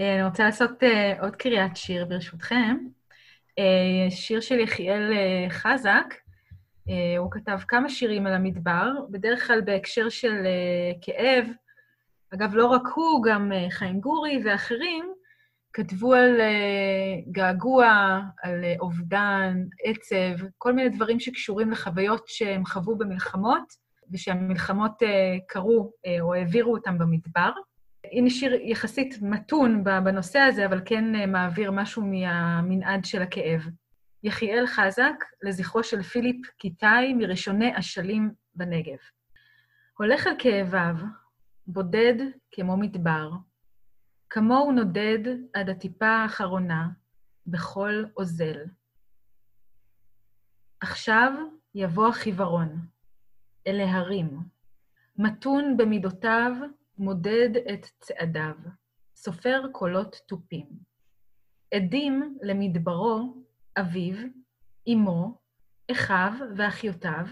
אה, אני רוצה לעשות אה, עוד קריאת שיר, ברשותכם. אה, שיר של יחיאל אה, חזק, אה, הוא כתב כמה שירים על המדבר, בדרך כלל בהקשר של כאב. אגב, לא רק הוא, גם חיים גורי ואחרים כתבו על געגוע, על אובדן, עצב, כל מיני דברים שקשורים לחוויות שהם חוו במלחמות, ושהמלחמות קרו או העבירו אותם במדבר. הנה שיר יחסית מתון בנושא הזה, אבל כן אה, מעביר משהו מהמנעד של הכאב. יחיאל חזק, לזכרו של פיליפ קיטאי, מראשוני אשלים בנגב. הולך על כאביו, בודד כמו מדבר, כמוהו נודד עד הטיפה האחרונה בכל אוזל. עכשיו יבוא החיוורון, אל ההרים, מתון במידותיו, מודד את צעדיו, סופר קולות תופים. עדים למדברו, אביו, אמו, אחיו ואחיותיו,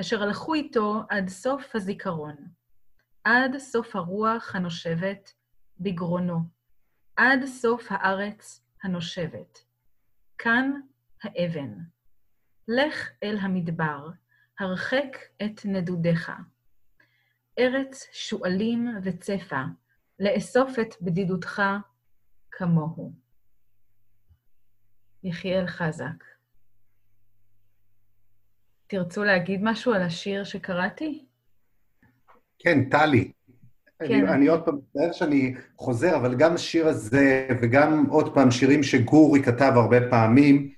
אשר הלכו איתו עד סוף הזיכרון, עד סוף הרוח הנושבת בגרונו, עד סוף הארץ הנושבת. כאן האבן. לך אל המדבר, הרחק את נדודיך. ארץ שועלים וצפה, לאסוף את בדידותך כמוהו. יחיאל חזק. תרצו להגיד משהו על השיר שקראתי? כן, טלי. כן. אני, אני עוד פעם, מצטער שאני חוזר, אבל גם השיר הזה, וגם עוד פעם שירים שגורי כתב הרבה פעמים,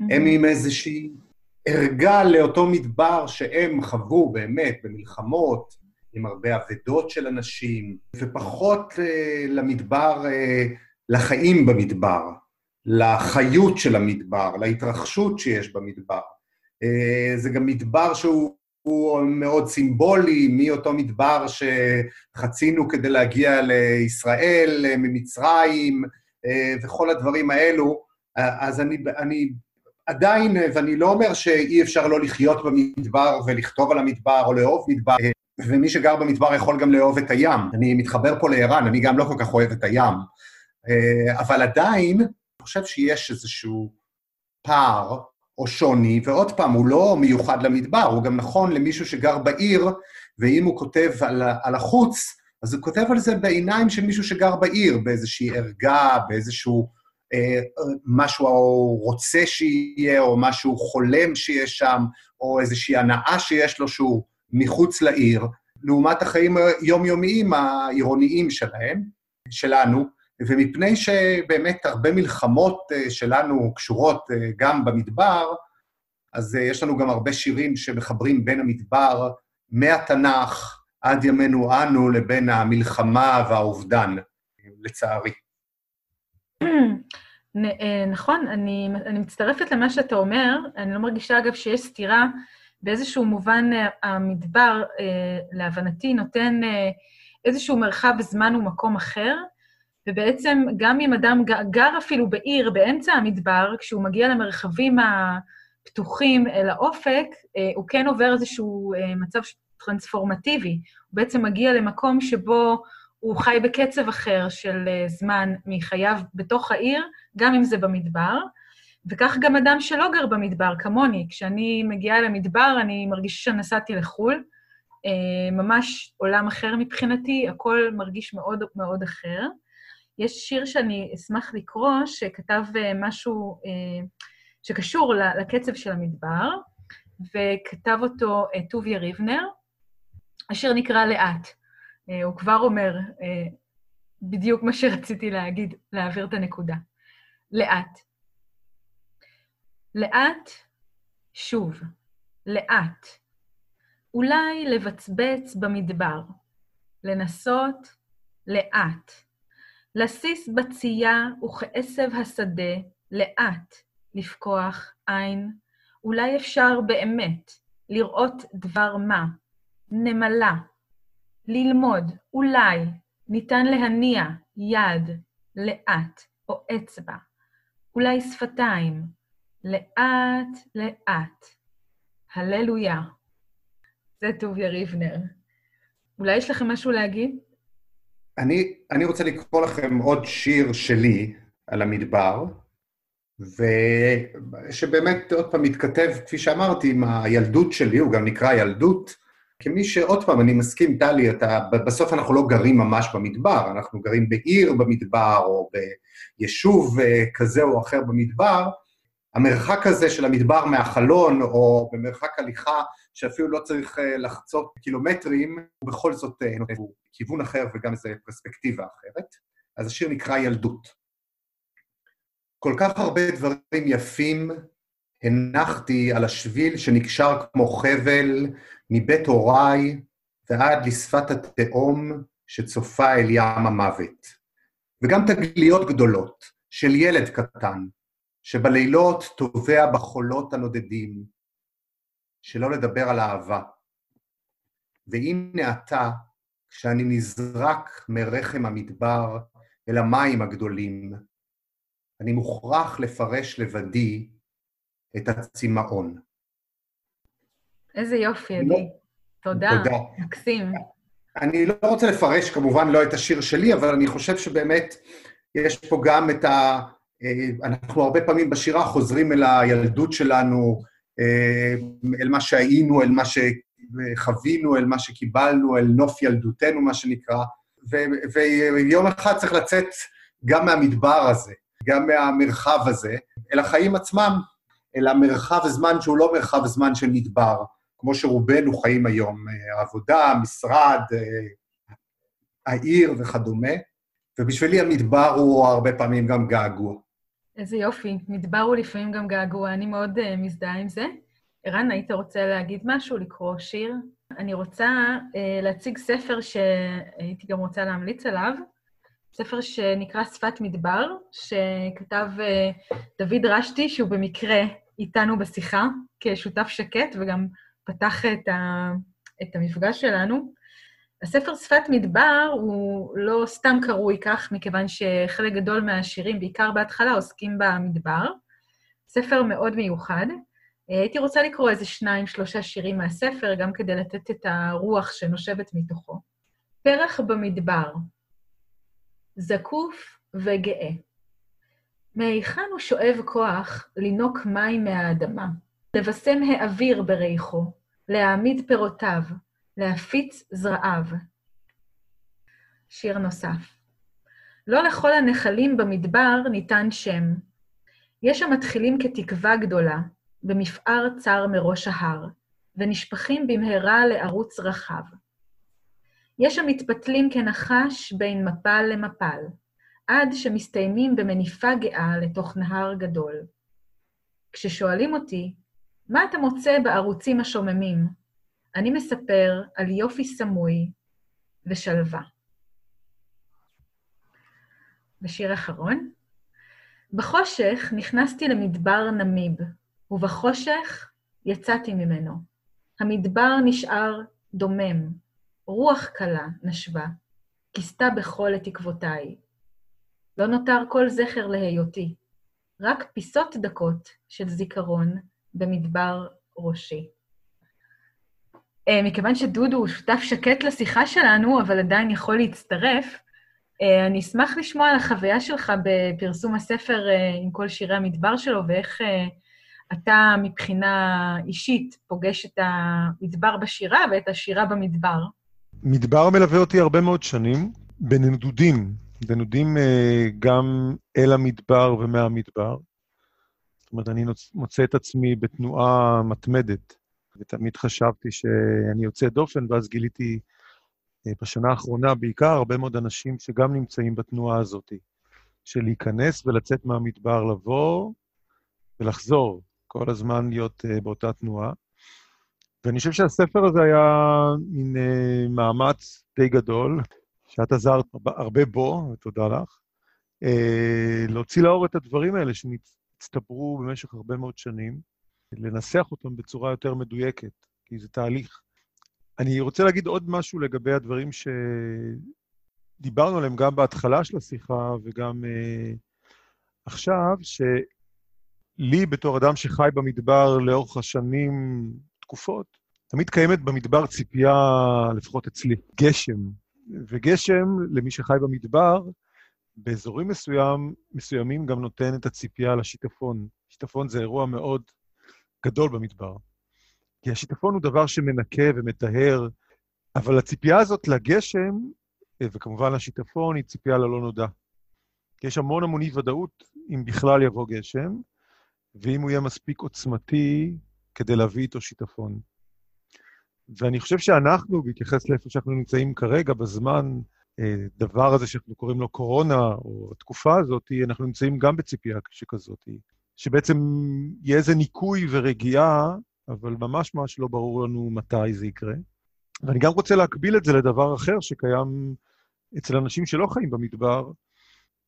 הם עם איזושהי ערגה לאותו מדבר שהם חוו באמת במלחמות, עם הרבה אבדות של אנשים, ופחות אה, למדבר, אה, לחיים במדבר, לחיות של המדבר, להתרחשות שיש במדבר. אה, זה גם מדבר שהוא הוא מאוד סימבולי, מאותו מדבר שחצינו כדי להגיע לישראל, ממצרים, וכל הדברים האלו. אז אני, אני עדיין, ואני לא אומר שאי אפשר לא לחיות במדבר ולכתוב על המדבר או לאהוב מדבר, ומי שגר במדבר יכול גם לאהוב את הים. אני מתחבר פה לערן, אני גם לא כל כך אוהב את הים. אבל עדיין, אני חושב שיש איזשהו פער או שוני, ועוד פעם, הוא לא מיוחד למדבר, הוא גם נכון למישהו שגר בעיר, ואם הוא כותב על, על החוץ, אז הוא כותב על זה בעיניים של מישהו שגר בעיר, באיזושהי ערגה, באיזשהו אה, משהו הוא רוצה שיהיה, או משהו חולם שיש שם, או איזושהי הנאה שיש לו שהוא מחוץ לעיר, לעומת החיים היומיומיים העירוניים שלהם, שלנו, ומפני שבאמת הרבה מלחמות אה, שלנו קשורות אה, גם במדבר, אז אה, יש לנו גם הרבה שירים שמחברים בין המדבר מהתנ"ך עד ימינו אנו לבין המלחמה והאובדן, לצערי. נכון, אני, אני מצטרפת למה שאתה אומר. אני לא מרגישה, אגב, שיש סתירה. באיזשהו מובן המדבר, להבנתי, נותן איזשהו מרחב זמן ומקום אחר, ובעצם גם אם אדם גר אפילו בעיר, באמצע המדבר, כשהוא מגיע למרחבים הפתוחים אל האופק, אה, הוא כן עובר איזשהו אה, מצב טרנספורמטיבי. הוא בעצם מגיע למקום שבו הוא חי בקצב אחר של אה, זמן מחייו בתוך העיר, גם אם זה במדבר. וכך גם אדם שלא גר במדבר, כמוני. כשאני מגיעה למדבר, אני מרגישה שנסעתי לחו"ל. ממש עולם אחר מבחינתי, הכל מרגיש מאוד מאוד אחר. יש שיר שאני אשמח לקרוא, שכתב אה, משהו אה, שקשור לקצב של המדבר, וכתב אותו אה, טוביה ריבנר, השיר נקרא לאט. הוא כבר אומר בדיוק מה שרציתי להגיד, להעביר את הנקודה. לאט. לאט, שוב, לאט. אולי לבצבץ במדבר, לנסות לאט. לסיס בצייה וכעשב השדה, לאט. לפקוח עין, אולי אפשר באמת לראות דבר מה, נמלה, ללמוד, אולי ניתן להניע יד, לאט, או אצבע, אולי שפתיים, לאט-לאט. הללויה. זה טוביה ריבנר. אולי יש לכם משהו להגיד? אני, אני רוצה לקרוא לכם עוד שיר שלי על המדבר, ושבאמת, עוד פעם, מתכתב, כפי שאמרתי, עם הילדות שלי, הוא גם נקרא ילדות, כמי שעוד פעם, אני מסכים, טלי, אתה, בסוף אנחנו לא גרים ממש במדבר, אנחנו גרים בעיר במדבר, או ביישוב אה, כזה או אחר במדבר. המרחק הזה של המדבר מהחלון, או במרחק הליכה שאפילו לא צריך אה, לחצות קילומטרים, הוא בכל זאת אה, נותן כיוון אחר וגם איזו פרספקטיבה אחרת. אז השיר נקרא ילדות. כל כך הרבה דברים יפים הנחתי על השביל שנקשר כמו חבל מבית הוריי ועד לשפת התהום שצופה אל ים המוות. וגם תגליות גדולות של ילד קטן, שבלילות טובע בחולות הנודדים, שלא לדבר על אהבה. והנה אתה, כשאני נזרק מרחם המדבר אל המים הגדולים, אני מוכרח לפרש לבדי את הצמאון. איזה יופי, עדי. לא, תודה. תודה. מקסים. אני לא רוצה לפרש כמובן לא את השיר שלי, אבל אני חושב שבאמת יש פה גם את ה... אה, אנחנו הרבה פעמים בשירה חוזרים אל הילדות שלנו, אה, אל מה שהיינו, אל מה שחווינו, אל מה שקיבלנו, אל נוף ילדותנו, מה שנקרא, ויום אחד צריך לצאת גם מהמדבר הזה, גם מהמרחב הזה, אל החיים עצמם, אל המרחב זמן שהוא לא מרחב זמן של מדבר, כמו שרובנו חיים היום, אה, עבודה, משרד, העיר וכדומה, ובשבילי המדבר הוא הרבה פעמים גם געגוע. איזה יופי, מדבר הוא לפעמים גם געגוע, אני מאוד uh, מזדהה עם זה. ערן, היית רוצה להגיד משהו, לקרוא שיר? אני רוצה uh, להציג ספר שהייתי גם רוצה להמליץ עליו, ספר שנקרא שפת מדבר, שכתב uh, דוד רשתי, שהוא במקרה איתנו בשיחה, כשותף שקט, וגם פתח את, ה, את המפגש שלנו. הספר שפת מדבר הוא לא סתם קרוי כך, מכיוון שחלק גדול מהשירים, בעיקר בהתחלה, עוסקים במדבר. ספר מאוד מיוחד. הייתי רוצה לקרוא איזה שניים, שלושה שירים מהספר, גם כדי לתת את הרוח שנושבת מתוכו. פרח במדבר, זקוף וגאה. מהיכן הוא שואב כוח לינוק מים מהאדמה, לבשם האוויר בריחו, להעמיד פירותיו, להפיץ זרעיו. שיר נוסף. לא לכל הנחלים במדבר ניתן שם. יש המתחילים כתקווה גדולה, במפער צר מראש ההר, ונשפכים במהרה לערוץ רחב. יש המתפתלים כנחש בין מפל למפל, עד שמסתיימים במניפה גאה לתוך נהר גדול. כששואלים אותי, מה אתה מוצא בערוצים השוממים? אני מספר על יופי סמוי ושלווה. ושיר אחרון. בחושך נכנסתי למדבר נמיב, ובחושך יצאתי ממנו. המדבר נשאר דומם, רוח קלה נשבה, כיסתה בכל את תקוותיי. לא נותר כל זכר להיותי, רק פיסות דקות של זיכרון במדבר ראשי. אה, מכיוון שדודו הוא שותף שקט לשיחה שלנו, אבל עדיין יכול להצטרף, אה, אני אשמח לשמוע על החוויה שלך בפרסום הספר אה, עם כל שירי המדבר שלו, ואיך אתה מבחינה אישית פוגש את המדבר בשירה ואת השירה במדבר. מדבר מלווה אותי הרבה מאוד שנים, בנדודים, בנדודים גם אל המדבר ומהמדבר. זאת אומרת, אני מוצא את עצמי בתנועה מתמדת. ותמיד חשבתי שאני יוצא דופן, ואז גיליתי אה, בשנה האחרונה בעיקר הרבה מאוד אנשים שגם נמצאים בתנועה הזאת, של להיכנס ולצאת מהמדבר, לבוא ולחזור, כל הזמן להיות uh, באותה תנועה. ואני חושב שהספר הזה היה מין uh, מאמץ די גדול, שאת עזרת הרבה בו, ותודה לך, להוציא לאור את הדברים האלה שהצטברו במשך הרבה מאוד שנים. לנסח אותם בצורה יותר מדויקת, כי זה תהליך. אני רוצה להגיד עוד משהו לגבי הדברים שדיברנו עליהם גם בהתחלה של השיחה וגם uh, עכשיו, שלי, בתור אדם שחי במדבר לאורך השנים, תקופות, תמיד קיימת במדבר ציפייה, לפחות אצלי, גשם. וגשם, למי שחי במדבר, באזורים מסוים, מסוימים גם נותן את הציפייה לשיטפון. שיטפון זה אירוע מאוד גדול במדבר. כי השיטפון הוא דבר שמנקה ומטהר, אבל הציפייה הזאת לגשם, אה, וכמובן לשיטפון, היא ציפייה ללא נודע. כי יש המון המון אי-ודאות אם בכלל יבוא גשם, ואם הוא יהיה מספיק עוצמתי כדי להביא איתו שיטפון. ואני חושב שאנחנו, בהתייחס לאיפה שאנחנו נמצאים כרגע, בזמן, אה, דבר הזה שאנחנו קוראים לו קורונה, או התקופה הזאת, אנחנו נמצאים גם בציפייה שכזאת. שבעצם יהיה איזה ניקוי ורגיעה, אבל ממש ממש לא ברור לנו מתי זה יקרה. ואני גם רוצה להקביל את זה לדבר אחר שקיים אצל אנשים שלא חיים במדבר,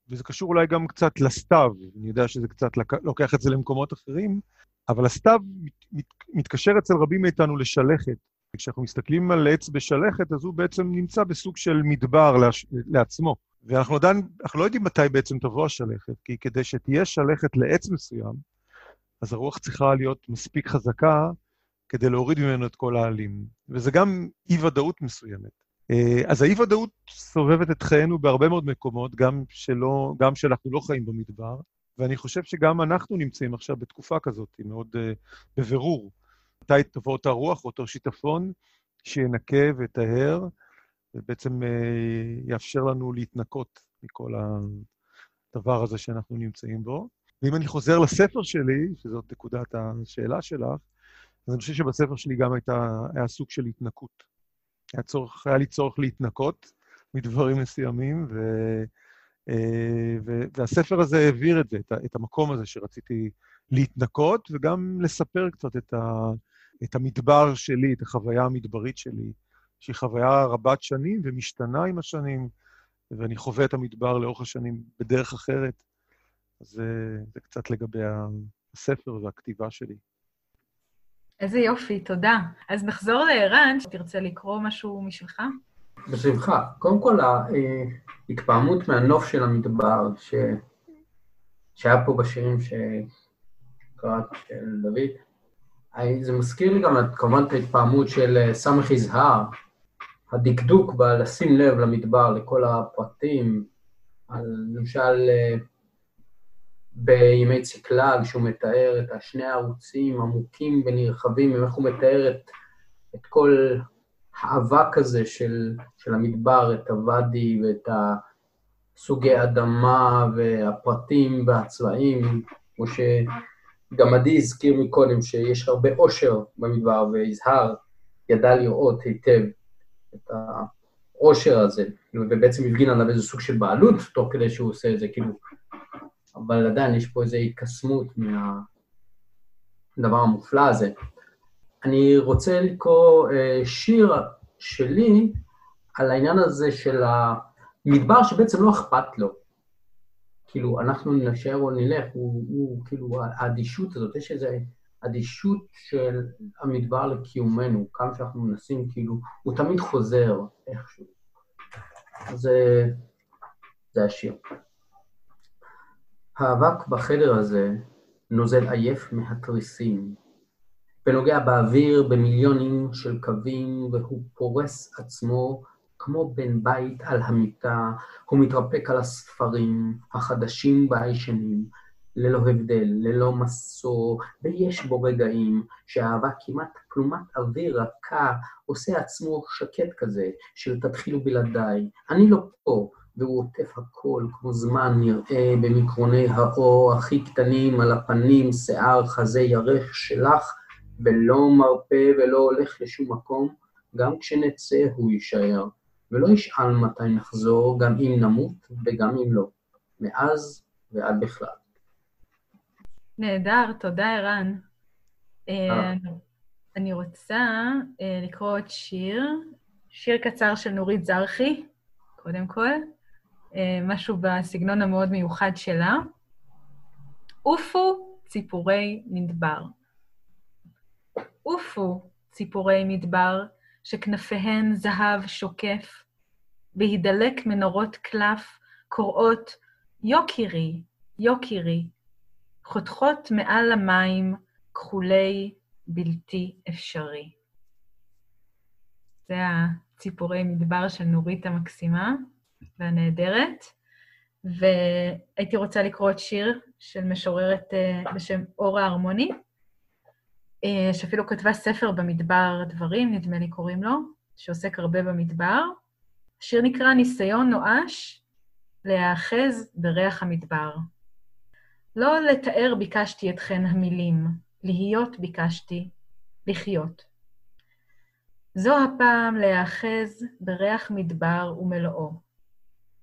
וזה קשור אולי גם קצת לסתיו, אני יודע שזה קצת. לוקח את זה למקומות אחרים, אבל הסתיו מת, מת, מתקשר אצל רבים מאיתנו לשלכת. כשאנחנו מסתכלים על עץ בשלכת, אז הוא בעצם נמצא בסוג של מדבר לעש... לעצמו. ואנחנו עדיין, אנחנו לא יודעים מתי בעצם תבוא השלכת, כי כדי שתהיה שלכת לעץ מסוים, אז הרוח צריכה להיות מספיק חזקה כדי להוריד ממנו את כל העלים. וזה גם אי-ודאות מסוימת. אה, אז האי-ודאות סובבת את חיינו בהרבה מאוד מקומות, גם, שלא, גם שאנחנו לא חיים במדבר, ואני חושב שגם אנחנו נמצאים עכשיו בתקופה כזאת, מאוד uh, בבירור. מתי תבוא אותה רוח, אותו שיטפון, שינקה ויטהר, ובעצם uh, יאפשר לנו להתנקות מכל הדבר הזה שאנחנו נמצאים בו. ואם אני חוזר לספר שלי, שזאת נקודת השאלה שלך, אז אני חושב שבספר שלי גם הייתה, היה סוג של התנקות. היה, צורך, היה לי צורך להתנקות מדברים מסוימים, ו, אה, ו, והספר הזה העביר את זה, את, את המקום הזה שרציתי להתנקות, וגם לספר קצת את, ה, את המדבר שלי, את החוויה המדברית שלי, שהיא חוויה רבת שנים ומשתנה עם השנים, ואני חווה את המדבר לאורך השנים בדרך אחרת. אז זה, זה קצת לגבי הספר והכתיבה שלי. איזה יופי, תודה. אז נחזור לערן, שתרצה לקרוא משהו משלך? בשמחה. קודם כל, ההתפעמות מהנוף של המדבר, ש... שהיה פה בשירים שקראתי של דוד, זה מזכיר לי גם כמובן את ההתפעמות של אה, סמך יזהר, הדקדוק בלשים לב למדבר, לכל הפרטים, על למשל אה, בימי צקלג, שהוא מתאר את השני הערוצים עמוקים ונרחבים, איך הוא מתאר את, את כל האבק הזה של, של המדבר, את הוואדי ואת הסוגי אדמה והפרטים והצבעים, כמו שגם עדי הזכיר מקודם, שיש הרבה עושר במדבר, ויזהר ידע לראות היטב את העושר הזה, ובעצם הפגין עליו איזה סוג של בעלות, תוך כדי שהוא עושה את זה, כאילו, אבל עדיין יש פה איזו התקסמות מהדבר המופלא הזה. אני רוצה לקרוא אה, שיר שלי על העניין הזה של המדבר שבעצם לא אכפת לו. כאילו, אנחנו נשאר או נלך, הוא, הוא כאילו, האדישות הזאת, יש איזו אדישות של המדבר לקיומנו, כמה שאנחנו מנסים, כאילו, הוא תמיד חוזר איכשהו. זה, זה השיר. האבק בחדר הזה נוזל עייף מהתריסים, ונוגע באוויר במיליונים של קווים, והוא פורס עצמו כמו בן בית על המיטה, הוא מתרפק על הספרים החדשים והישנים, ללא הבדל, ללא מסור, ויש בו רגעים שהאהבה כמעט פלומת אוויר רכה עושה עצמו שקט כזה, של תתחילו בלעדיי, אני לא פה, והוא עוטף הכל כמו זמן נראה במקרוני האור הכי קטנים על הפנים, שיער, חזה, ירך שלך, ולא מרפה ולא הולך לשום מקום, גם כשנצא הוא יישאר, ולא ישאל מתי נחזור, גם אם נמות וגם אם לא, מאז ועד בכלל. נהדר, תודה ערן. אה. אני רוצה אה, לקרוא עוד שיר, שיר קצר של נורית זרחי, קודם כל. אה, משהו בסגנון המאוד מיוחד שלה. עופו ציפורי מדבר. עופו ציפורי מדבר, שכנפיהן זהב שוקף, בהידלק מנורות קלף, קוראות, יוקירי, יוקירי, חותכות מעל המים, כחולי בלתי אפשרי. זה הציפורי מדבר של נורית המקסימה. והנהדרת, והייתי רוצה לקרוא את שיר של משוררת uh, בשם אורה הרמוני, uh, שאפילו כתבה ספר במדבר דברים, נדמה לי קוראים לו, שעוסק הרבה במדבר. השיר נקרא ניסיון נואש להיאחז בריח המדבר. לא לתאר ביקשתי אתכן המילים, להיות ביקשתי, לחיות. זו הפעם להיאחז בריח מדבר ומלואו.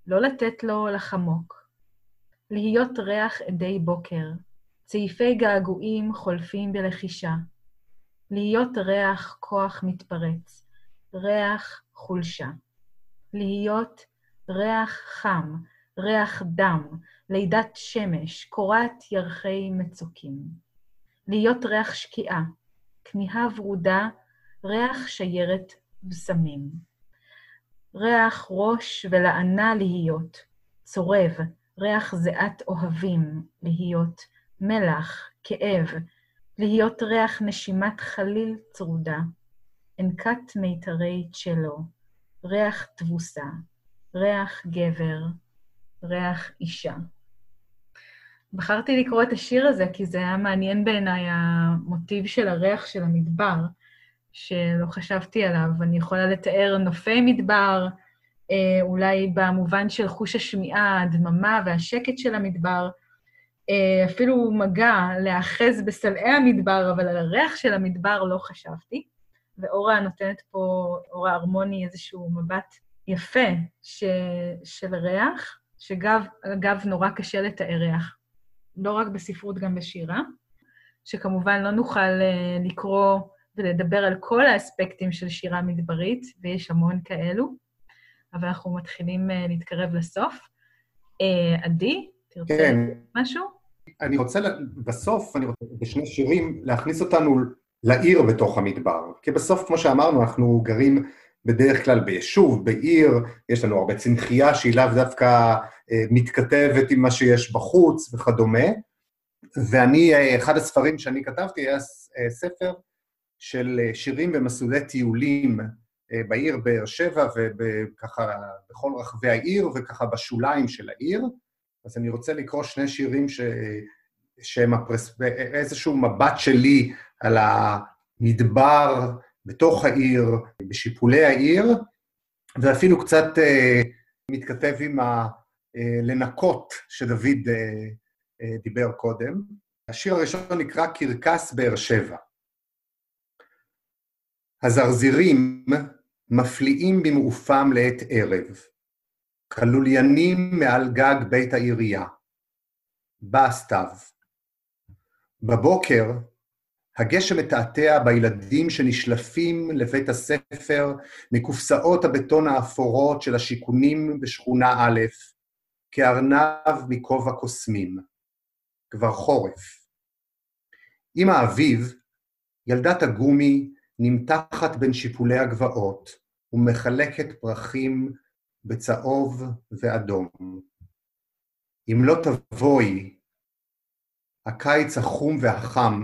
לא לתת לו לחמוק. להיות ריח עדי בוקר, צעיפי געגועים חולפים בלחישה. להיות ריח כוח מתפרץ, ריח חולשה. להיות ריח חם, ריח דם, לידת שמש, קורת ירחי מצוקים. להיות ריח שקיעה, כמיהה ורודה, ריח שיירת בשמים. ריח ראש ולענה להיות, צורב, ריח זיעת אוהבים, להיות, מלח, כאב, להיות ריח נשימת חליל צרודה, אנקת מיתרי צ'לו, ריח תבוסה, ריח גבר, ריח אישה. בחרתי לקרוא את השיר הזה כי זה היה מעניין בעיניי המוטיב של הריח של המדבר, שלא חשבתי עליו. אני יכולה לתאר נופי מדבר, אה, אולי במובן של חוש השמיעה, הדממה והשקט של המדבר, אה, אפילו מגע להאחז בסלעי המדבר, אבל על הריח של המדבר לא חשבתי. ואורה נותנת פה, אורה הרמוני, איזשהו מבט יפה ש, של ריח, שאגב, נורא קשה לתאר ריח. לא רק בספרות, גם בשירה, שכמובן לא נוכל אה, לקרוא ולדבר על כל האספקטים של שירה מדברית, ויש המון כאלו, אבל אנחנו מתחילים אה, להתקרב לסוף. אה, עדי, תרצה כן. משהו? אני רוצה, בסוף, אני רוצה בשני שירים להכניס אותנו לעיר בתוך המדבר. כי בסוף, כמו שאמרנו, אנחנו גרים בדרך כלל ביישוב, בעיר, יש לנו הרבה צמחייה שהיא לאו דווקא אה, מתכתבת עם מה שיש בחוץ וכדומה. ואני, אה, אחד הספרים שאני כתבתי היה אה, ספר של שירים במסלולי טיולים בעיר באר שבע וככה בכל רחבי העיר וככה בשוליים של העיר. אז אני רוצה לקרוא שני שירים ש... שהם הפרס... איזשהו מבט שלי על המדבר בתוך העיר, בשיפולי העיר, ואפילו קצת אה, מתכתב עם הלנקות שדוד אה, אה, דיבר קודם. השיר הראשון נקרא קרקס באר שבע. הזרזירים מפליאים במעופם לעת ערב, כלוליינים מעל גג בית העירייה. בא סתיו. בבוקר הגשם מתעתע בילדים שנשלפים לבית הספר מקופסאות הבטון האפורות של השיכונים בשכונה א', כארנב מכובע קוסמים. כבר חורף. עם האביב, ילדת הגומי נמתחת בין שיפולי הגבעות ומחלקת פרחים בצהוב ואדום. אם לא תבואי, הקיץ החום והחם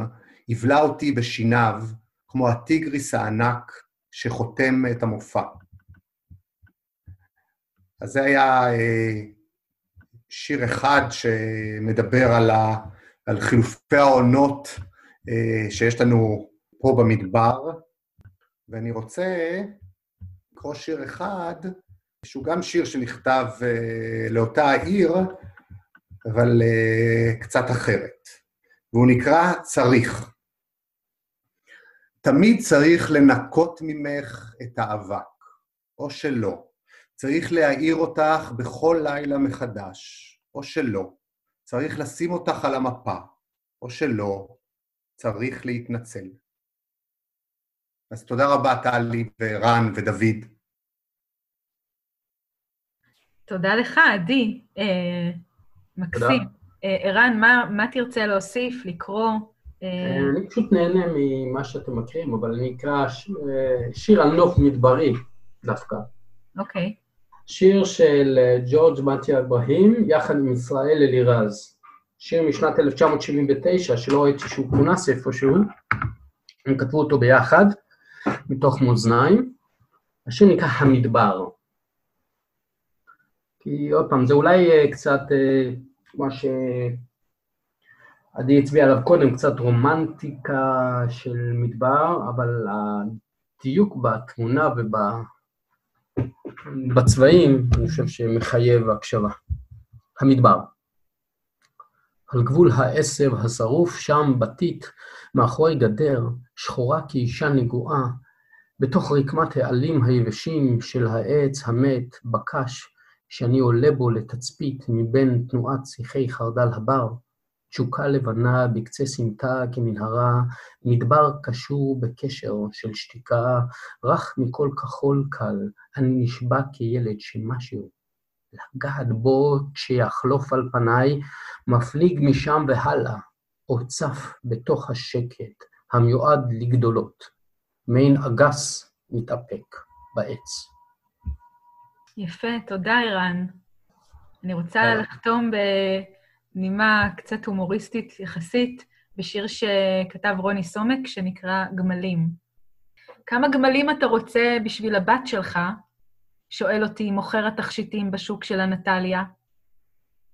יבלע אותי בשיניו, כמו הטיגריס הענק שחותם את המופע. אז זה היה אה, שיר אחד שמדבר על, ה, על חילופי העונות אה, שיש לנו פה במדבר, ואני רוצה לקרוא שיר אחד, שהוא גם שיר שנכתב אה, לאותה העיר, אבל קצת אחרת, והוא נקרא צריך. תמיד צריך לנקות ממך את האבק, או שלא. צריך להעיר אותך בכל לילה מחדש, או שלא. צריך לשים אותך על המפה, או שלא. צריך להתנצל. אז תודה רבה, טלי ורן ודוד. תודה לך, עדי. אה, מקסים. אה, ערן, מה, מה תרצה להוסיף, לקרוא? אה, אני פשוט נהנה ממה שאתם מכירים, אבל אני אקרא אה, שיר על נוף מדברי דווקא. אוקיי. שיר של אה, ג'ורג' מתי אברהים, יחד עם ישראל אלירז. שיר משנת 1979, שלא ראיתי שהוא כונס איפשהו, הם כתבו אותו ביחד, מתוך מאזניים. השיר נקרא המדבר. כי עוד פעם, זה אולי קצת מה ש... עדי הצביע עליו קודם, קצת רומנטיקה של מדבר, אבל הדיוק בתמונה ובצבעים, אני חושב שמחייב הקשבה. המדבר. על גבול העשב השרוף, שם בתית, מאחורי גדר, שחורה כאישה נגועה, בתוך רקמת העלים היבשים של העץ המת, בקש, שאני עולה בו לתצפית מבין תנועת שיחי חרדל הבר, תשוקה לבנה בקצה סמטה כמנהרה, מדבר קשור בקשר של שתיקה, רך מכל כחול קל, אני נשבע כילד שמשהו לגעת בו כשיחלוף על פניי, מפליג משם והלאה, או צף בתוך השקט המיועד לגדולות, מעין אגס מתאפק בעץ. יפה, תודה, ערן. אני רוצה לחתום בנימה קצת הומוריסטית יחסית, בשיר שכתב רוני סומק, שנקרא גמלים. כמה גמלים אתה רוצה בשביל הבת שלך? שואל אותי מוכר התכשיטים בשוק של הנטליה.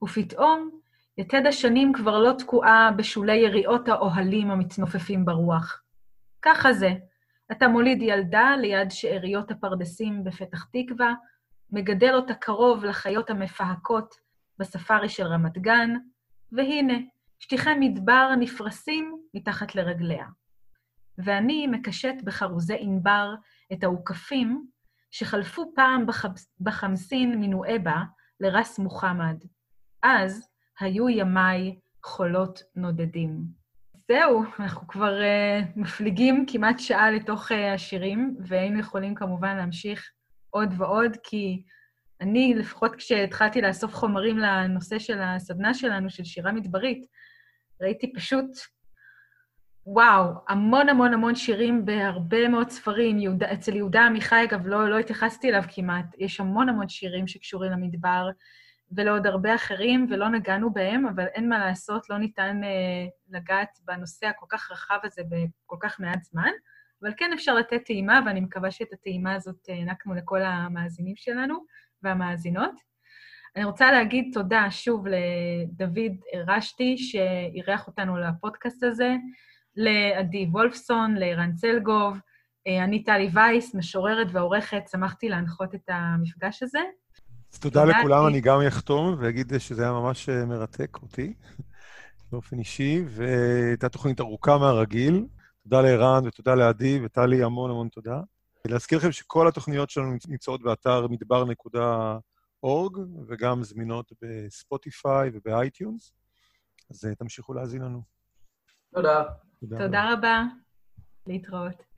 ופתאום, יתד השנים כבר לא תקועה בשולי יריעות האוהלים המצנופפים ברוח. ככה זה, אתה מוליד ילדה ליד שאריות הפרדסים בפתח תקווה, מגדל אותה קרוב לחיות המפהקות בספארי של רמת גן, והנה, שטיחי מדבר נפרסים מתחת לרגליה. ואני מקשט בחרוזי ענבר את האוכפים שחלפו פעם בחמסין מנואבה לרס מוחמד. אז היו ימיי חולות נודדים. זהו, אנחנו כבר uh, מפליגים כמעט שעה לתוך uh, השירים, והיינו יכולים כמובן להמשיך עוד ועוד, כי אני, לפחות כשהתחלתי לאסוף חומרים לנושא של הסדנה שלנו, של שירה מדברית, ראיתי פשוט, וואו, המון המון המון שירים בהרבה מאוד ספרים. יהודה, אצל יהודה עמיחי, אגב, לא, לא התייחסתי אליו כמעט. יש המון המון שירים שקשורים למדבר, ולעוד הרבה אחרים, ולא נגענו בהם, אבל אין מה לעשות, לא ניתן אה, לגעת בנושא הכל כך רחב הזה בכל כך מעט זמן. אבל כן אפשר לתת טעימה, ואני מקווה שאת הטעימה הזאת אה, הענקנו לכל המאזינים שלנו והמאזינות. אני רוצה להגיד תודה שוב לדוד רשתי, שאירח אותנו לפודקאסט הזה, לעדי וולפסון, לערן צלגוב, אני טלי וייס, משוררת ועורכת, שמחתי להנחות את המפגש הזה. אז תודה לכולם, אני גם אחתום ואגיד שזה היה ממש אה, מרתק אותי, באופן אישי, והייתה תוכנית ארוכה מהרגיל. תודה לערן ותודה לעדי, וטלי, המון המון תודה. להזכיר לכם שכל התוכניות שלנו נמצאות באתר מדבר.org, וגם זמינות ב Spotify וב iTunes, אז אה, תמשיכו להאזין לנו. תודה. תודה, תודה רבה. להתראות.